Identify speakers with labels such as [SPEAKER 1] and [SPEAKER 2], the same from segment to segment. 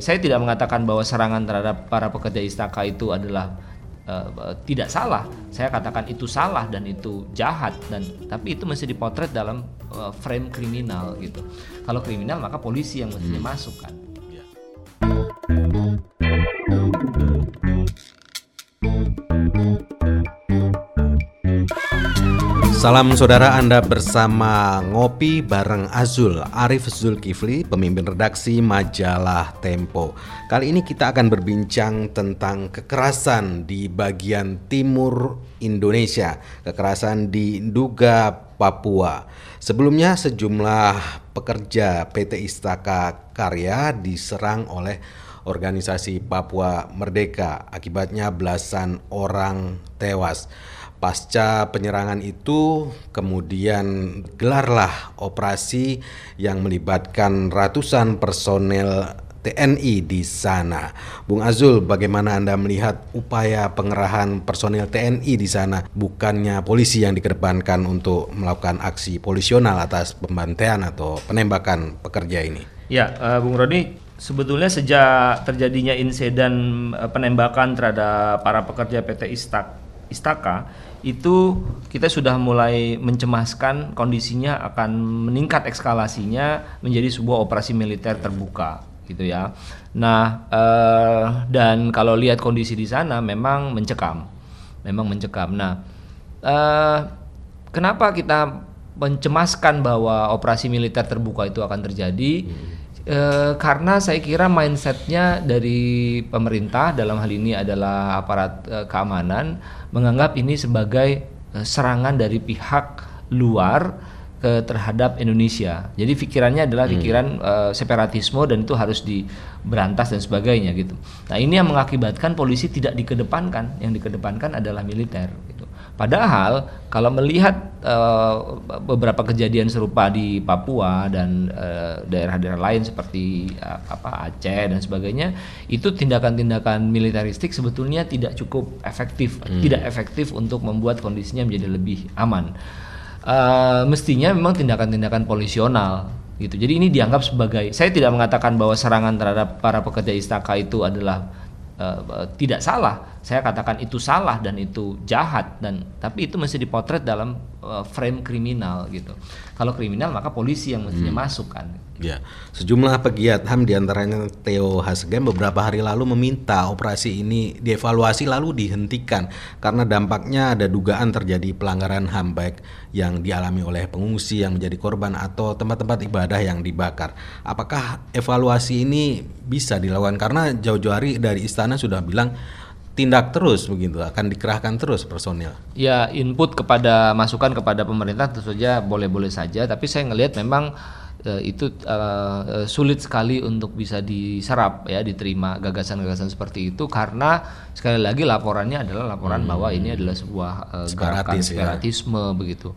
[SPEAKER 1] Saya tidak mengatakan bahwa serangan terhadap para pekerja istaka itu adalah uh, tidak salah. Saya katakan itu salah dan itu jahat dan tapi itu mesti dipotret dalam uh, frame kriminal gitu. Kalau kriminal maka polisi yang mestinya hmm. masuk kan.
[SPEAKER 2] Salam saudara Anda bersama Ngopi bareng Azul Arif Zulkifli, pemimpin redaksi majalah Tempo. Kali ini kita akan berbincang tentang kekerasan di bagian timur Indonesia, kekerasan di Nduga, Papua. Sebelumnya sejumlah pekerja PT Istaka Karya diserang oleh organisasi Papua Merdeka. Akibatnya belasan orang tewas. Pasca penyerangan itu kemudian gelarlah operasi yang melibatkan ratusan personel TNI di sana. Bung Azul, bagaimana Anda melihat upaya pengerahan personel TNI di sana bukannya polisi yang dikedepankan untuk melakukan aksi polisional atas pembantaian atau penembakan pekerja ini?
[SPEAKER 1] Ya, uh, Bung Roni, sebetulnya sejak terjadinya insiden uh, penembakan terhadap para pekerja PT Istak Istaka itu kita sudah mulai mencemaskan kondisinya akan meningkat ekskalasinya menjadi sebuah operasi militer terbuka gitu ya. Nah eh, dan kalau lihat kondisi di sana memang mencekam, memang mencekam. Nah eh, kenapa kita mencemaskan bahwa operasi militer terbuka itu akan terjadi? Hmm. E, karena saya kira mindsetnya dari pemerintah dalam hal ini adalah aparat e, keamanan menganggap ini sebagai e, serangan dari pihak luar ke terhadap Indonesia. Jadi pikirannya adalah hmm. pikiran uh, separatisme dan itu harus diberantas dan sebagainya gitu. Nah ini yang mengakibatkan polisi tidak dikedepankan, yang dikedepankan adalah militer. Padahal kalau melihat uh, beberapa kejadian serupa di Papua dan daerah-daerah uh, lain seperti uh, apa Aceh dan sebagainya, itu tindakan-tindakan militeristik sebetulnya tidak cukup efektif, hmm. tidak efektif untuk membuat kondisinya menjadi lebih aman. Uh, mestinya memang tindakan-tindakan polisional gitu. Jadi ini dianggap sebagai saya tidak mengatakan bahwa serangan terhadap para pekerja istaka itu adalah uh, tidak salah. Saya katakan itu salah dan itu jahat dan tapi itu mesti dipotret dalam uh, frame kriminal gitu. Kalau kriminal maka polisi yang mestinya hmm. masuk kan.
[SPEAKER 2] Ya, sejumlah pegiat HAM di antaranya Theo Hasgem beberapa hari lalu meminta operasi ini dievaluasi lalu dihentikan karena dampaknya ada dugaan terjadi pelanggaran HAM baik yang dialami oleh pengungsi yang menjadi korban atau tempat-tempat ibadah yang dibakar. Apakah evaluasi ini bisa dilakukan karena jauh-jauh hari dari istana sudah bilang tindak terus begitu akan dikerahkan terus personil.
[SPEAKER 1] Ya input kepada masukan kepada pemerintah tentu saja boleh-boleh saja tapi saya ngelihat memang uh, itu uh, sulit sekali untuk bisa diserap ya diterima gagasan-gagasan seperti itu karena sekali lagi laporannya adalah laporan hmm. bahwa ini adalah sebuah uh, gerakan ya. separatisme ya. begitu.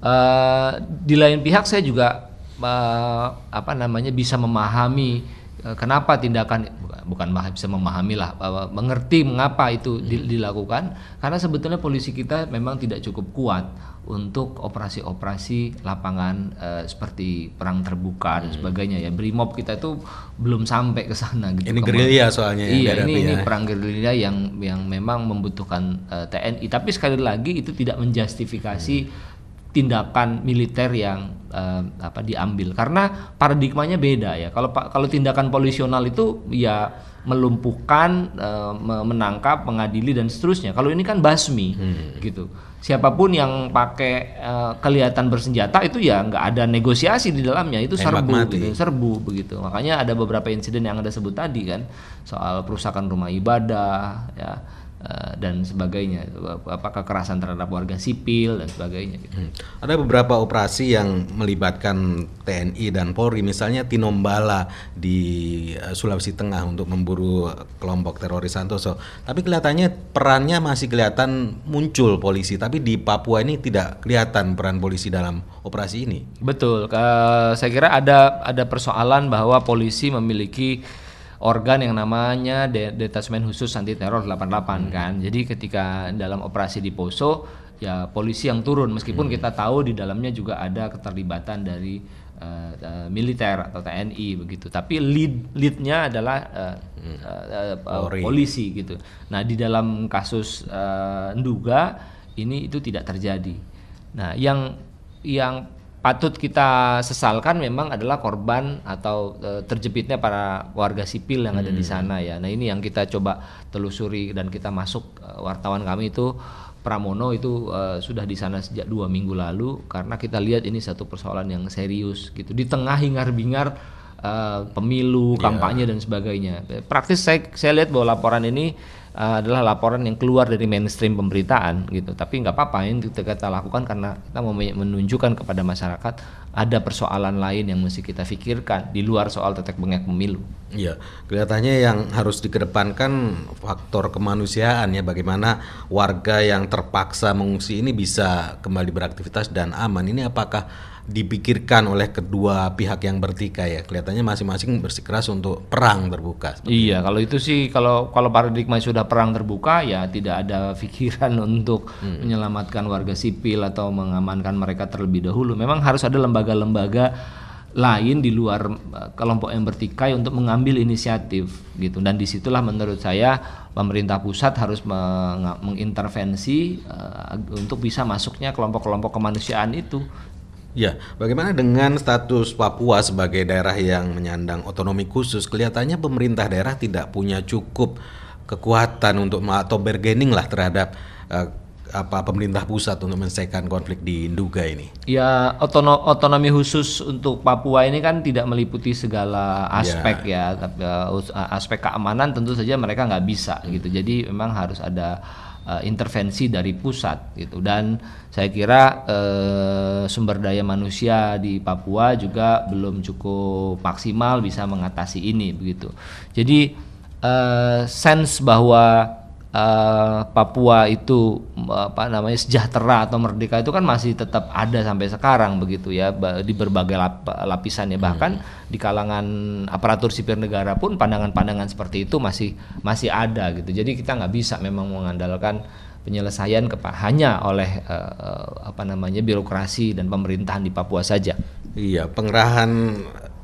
[SPEAKER 1] Uh, di lain pihak saya juga uh, apa namanya bisa memahami kenapa tindakan bukan bisa memahami lah mengerti mengapa itu hmm. dilakukan karena sebetulnya polisi kita memang tidak cukup kuat untuk operasi-operasi lapangan uh, seperti perang terbuka dan hmm. sebagainya ya. Brimob kita itu belum sampai ke sana gitu.
[SPEAKER 2] Ini gerilya soalnya
[SPEAKER 1] Iya, ini ini ya. perang gerilya yang yang memang membutuhkan uh, eh, TNI. Tapi sekali lagi itu tidak menjustifikasi hmm. Tindakan militer yang uh, apa diambil. Karena paradigmanya beda ya. Kalau kalau tindakan polisional itu ya melumpuhkan, uh, menangkap, mengadili dan seterusnya. Kalau ini kan basmi hmm. gitu. Siapa pun yang pakai uh, kelihatan bersenjata itu ya nggak ada negosiasi di dalamnya. Itu serbu gitu, serbu begitu. Makanya ada beberapa insiden yang anda sebut tadi kan. Soal perusakan rumah ibadah ya. Eh, dan sebagainya apa kekerasan terhadap warga sipil dan sebagainya gitu. Hmm.
[SPEAKER 2] Ada beberapa operasi yang melibatkan TNI dan Polri misalnya Tinombala di uh, Sulawesi Tengah untuk memburu kelompok teroris Santoso. Tapi kelihatannya perannya masih kelihatan muncul polisi tapi di Papua ini tidak kelihatan peran polisi dalam operasi ini.
[SPEAKER 1] Betul. Uh, saya kira ada ada persoalan bahwa polisi memiliki organ yang namanya Detasmen Khusus Anti Teror 88 hmm. kan. Jadi ketika dalam operasi di Poso ya polisi yang turun meskipun hmm. kita tahu di dalamnya juga ada keterlibatan dari uh, uh, militer atau TNI begitu tapi lead leadnya adalah uh, hmm. uh, uh, polisi gitu nah di dalam kasus uh, Nduga ini itu tidak terjadi nah yang yang patut kita sesalkan memang adalah korban atau e, terjepitnya para warga sipil yang hmm. ada di hmm. sana ya. Nah ini yang kita coba telusuri dan kita masuk e, wartawan kami itu Pramono itu e, sudah di sana sejak dua minggu lalu karena kita lihat ini satu persoalan yang serius gitu di tengah hingar-bingar e, pemilu, iya. kampanye yeah. dan sebagainya. Praktis saya saya lihat bahwa laporan ini uh, adalah laporan yang keluar dari mainstream pemberitaan gitu. Tapi nggak apa-apa ini kita, kita lakukan karena kita mau menunjukkan kepada masyarakat ada persoalan lain yang mesti kita pikirkan di luar soal tetek bengek pemilu.
[SPEAKER 2] Iya, kelihatannya yang harus dikedepankan faktor kemanusiaan ya bagaimana warga yang terpaksa mengungsi ini bisa kembali beraktivitas dan aman. Ini apakah dipikirkan oleh kedua pihak yang bertikai ya kelihatannya masing-masing bersikeras untuk perang terbuka.
[SPEAKER 1] Iya, kalau itu sih kalau kalau paradigma sudah perang terbuka ya tidak ada pikiran untuk hmm. menyelamatkan warga sipil atau mengamankan mereka terlebih dahulu. Memang harus ada lembaga-lembaga lain di luar eh, kelompok yang bertikai untuk mengambil inisiatif gitu dan di situlah menurut saya pemerintah pusat harus mengintervensi uh, untuk bisa masuknya kelompok-kelompok kemanusiaan itu
[SPEAKER 2] Ya, bagaimana dengan status Papua sebagai daerah yang menyandang otonomi khusus? Kelihatannya pemerintah daerah tidak punya cukup kekuatan untuk atau bargaining lah terhadap uh, apa pemerintah pusat untuk menyelesaikan konflik di Nduga ini?
[SPEAKER 1] Ya otono, otonomi khusus untuk Papua ini kan tidak meliputi segala aspek ya, ya tapi uh, aspek keamanan tentu saja mereka nggak bisa hmm. gitu. Jadi memang harus ada uh, intervensi dari pusat gitu dan saya kira uh, sumber daya manusia di Papua juga belum cukup maksimal bisa mengatasi ini begitu jadi uh, sense bahwa uh, Papua itu apa namanya sejahtera atau merdeka itu kan masih tetap ada sampai sekarang begitu ya di berbagai lap, lapisan ya bahkan hmm. di kalangan aparatur sipil negara pun pandangan-pandangan seperti itu masih masih ada gitu jadi kita nggak bisa memang mengandalkan penyelesaian hanya oleh uh, apa namanya birokrasi dan pemerintahan di Papua saja.
[SPEAKER 2] Iya, pengerahan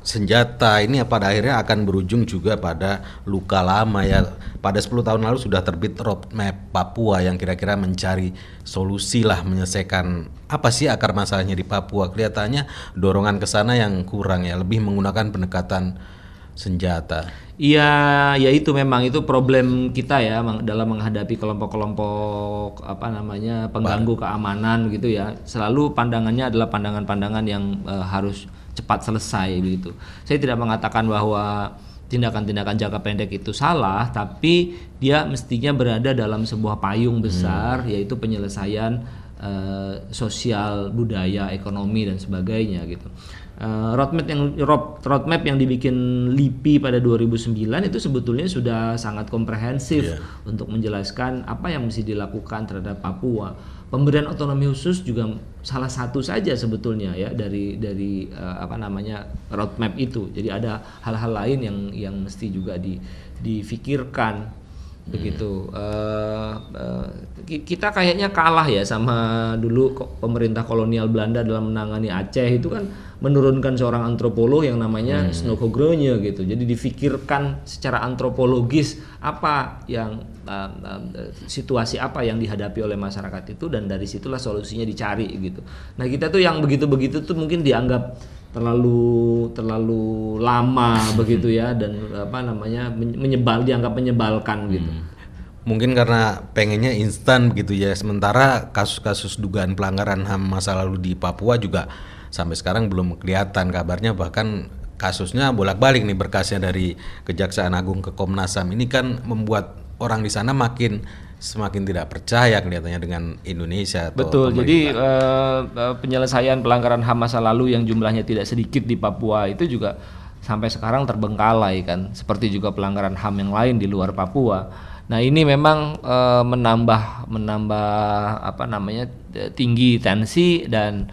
[SPEAKER 2] senjata ini pada akhirnya akan berujung juga pada luka lama ya. Pada 10 tahun lalu sudah terbit roadmap Papua yang kira-kira mencari solusi lah menyelesaikan apa sih akar masalahnya di Papua. Kelihatannya dorongan ke sana yang kurang ya, lebih menggunakan pendekatan senjata.
[SPEAKER 1] Iya, ya itu memang itu problem kita ya dalam menghadapi kelompok-kelompok apa namanya pengganggu keamanan gitu ya. Selalu pandangannya adalah pandangan-pandangan yang uh, harus cepat selesai begitu. Saya tidak mengatakan bahwa tindakan-tindakan jangka pendek itu salah, tapi dia mestinya berada dalam sebuah payung besar hmm. yaitu penyelesaian uh, sosial, budaya, ekonomi dan sebagainya gitu. Uh, roadmap yang roadmap yang dibikin LIPI pada 2009 itu sebetulnya sudah sangat komprehensif yeah. untuk menjelaskan apa yang mesti dilakukan terhadap Papua pemberian otonomi khusus juga salah satu saja sebetulnya ya dari dari uh, apa namanya roadmap itu. Jadi ada hal-hal lain yang yang mesti juga di difikirkan. Begitu. Uh, uh, kita kayaknya kalah ya sama dulu pemerintah kolonial Belanda dalam menangani Aceh itu kan menurunkan seorang antropolog yang namanya hmm. Snokogronje gitu. Jadi difikirkan secara antropologis apa yang uh, uh, situasi apa yang dihadapi oleh masyarakat itu dan dari situlah solusinya dicari gitu. Nah, kita tuh yang begitu-begitu tuh mungkin dianggap terlalu terlalu lama begitu ya dan apa namanya menyebal dianggap menyebalkan gitu. Hmm
[SPEAKER 2] mungkin karena pengennya instan begitu ya sementara kasus-kasus dugaan pelanggaran HAM masa lalu di Papua juga sampai sekarang belum kelihatan kabarnya bahkan kasusnya bolak-balik nih berkasnya dari Kejaksaan Agung ke Komnas HAM ini kan membuat orang di sana makin semakin tidak percaya kelihatannya dengan Indonesia.
[SPEAKER 1] Atau Betul. Pemerintah. Jadi uh, penyelesaian pelanggaran HAM masa lalu yang jumlahnya tidak sedikit di Papua itu juga sampai sekarang terbengkalai kan. Seperti juga pelanggaran HAM yang lain di luar Papua. Nah ini memang uh, menambah menambah apa namanya tinggi tensi dan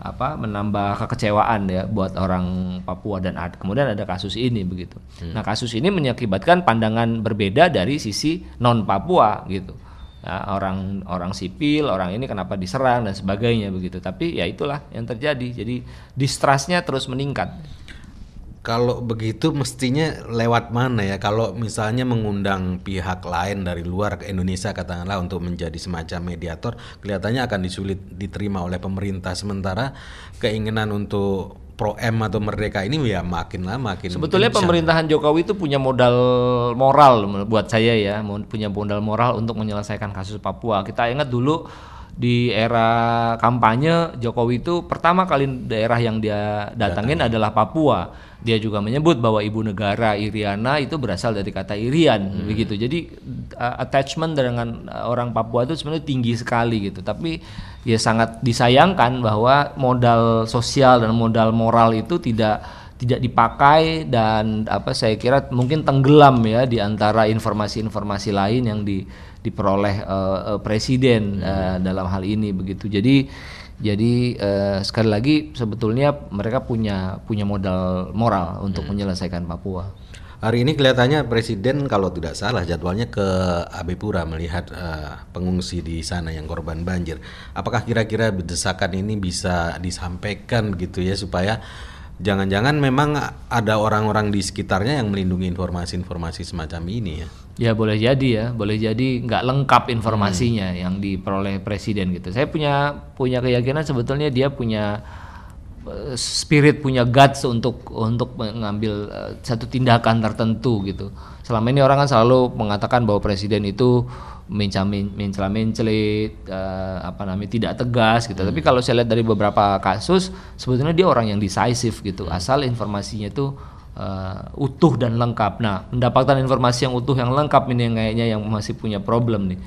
[SPEAKER 1] apa menambah kekecewaan ya buat orang Papua dan ada, kemudian ada kasus ini begitu. Hmm. Nah kasus ini mengakibatkan pandangan berbeda dari sisi non Papua gitu. ya, orang orang sipil, orang ini kenapa diserang dan sebagainya begitu. Tapi ya itulah yang terjadi. Jadi distrustnya terus meningkat.
[SPEAKER 2] Kalau begitu mestinya lewat mana ya? Kalau misalnya mengundang pihak lain dari luar ke Indonesia katakanlah untuk menjadi semacam mediator, kelihatannya akan disulit diterima oleh pemerintah. Sementara keinginan untuk pro M atau merdeka ini ya makin lama makin
[SPEAKER 1] Sebetulnya kencang. pemerintahan Jokowi itu punya modal moral buat saya ya, punya modal moral untuk menyelesaikan kasus Papua. Kita ingat dulu di era kampanye Jokowi itu pertama kali daerah yang dia datangin Datang. adalah Papua dia juga menyebut bahwa ibu negara Iriana itu berasal dari kata Irian hmm. begitu. Jadi uh, attachment dengan orang Papua itu sebenarnya tinggi sekali gitu. Tapi ya sangat disayangkan bahwa modal sosial dan modal moral itu tidak tidak dipakai dan apa saya kira mungkin tenggelam ya di antara informasi-informasi lain yang di, diperoleh uh, uh, presiden uh, dalam hal ini begitu. Jadi jadi uh, sekali lagi sebetulnya mereka punya punya modal moral untuk hmm. menyelesaikan Papua.
[SPEAKER 2] Hari ini kelihatannya Presiden kalau tidak salah jadwalnya ke Abipura melihat uh, pengungsi di sana yang korban banjir. Apakah kira-kira desakan ini bisa disampaikan gitu ya supaya jangan-jangan memang ada orang-orang di sekitarnya yang melindungi informasi-informasi semacam ini ya.
[SPEAKER 1] Ya boleh jadi ya, boleh jadi nggak lengkap informasinya hmm. yang diperoleh presiden gitu. Saya punya punya keyakinan sebetulnya dia punya spirit punya guts untuk untuk mengambil uh, satu tindakan tertentu gitu. Selama ini orang kan selalu mengatakan bahwa presiden itu mencela mencelit uh, apa namanya tidak tegas gitu. Hmm. Tapi kalau saya lihat dari beberapa kasus sebetulnya dia orang yang decisive gitu. Hmm. Asal informasinya itu uh, utuh dan lengkap. Nah, mendapatkan informasi yang utuh yang lengkap ini yang kayaknya yang masih punya problem nih.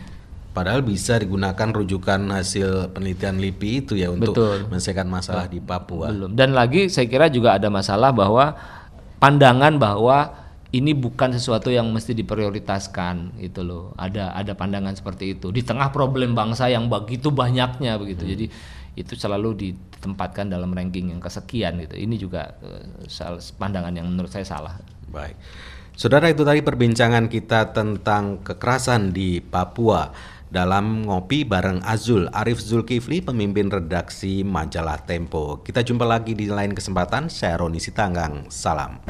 [SPEAKER 2] Padahal bisa digunakan rujukan hasil penelitian LIPI itu ya untuk Betul. menyelesaikan masalah di Papua.
[SPEAKER 1] Belum. Dan lagi saya kira juga ada masalah bahwa pandangan bahwa ini bukan sesuatu yang mesti diprioritaskan itu loh ada ada pandangan seperti itu di tengah problem bangsa yang begitu banyaknya begitu hmm. jadi itu selalu ditempatkan dalam ranking yang kesekian gitu ini juga uh, pandangan yang menurut saya salah
[SPEAKER 2] baik saudara itu tadi perbincangan kita tentang kekerasan di Papua dalam ngopi bareng Azul Arif Zulkifli pemimpin redaksi majalah Tempo. Kita jumpa lagi di lain kesempatan saya Roni Sitanggang. Salam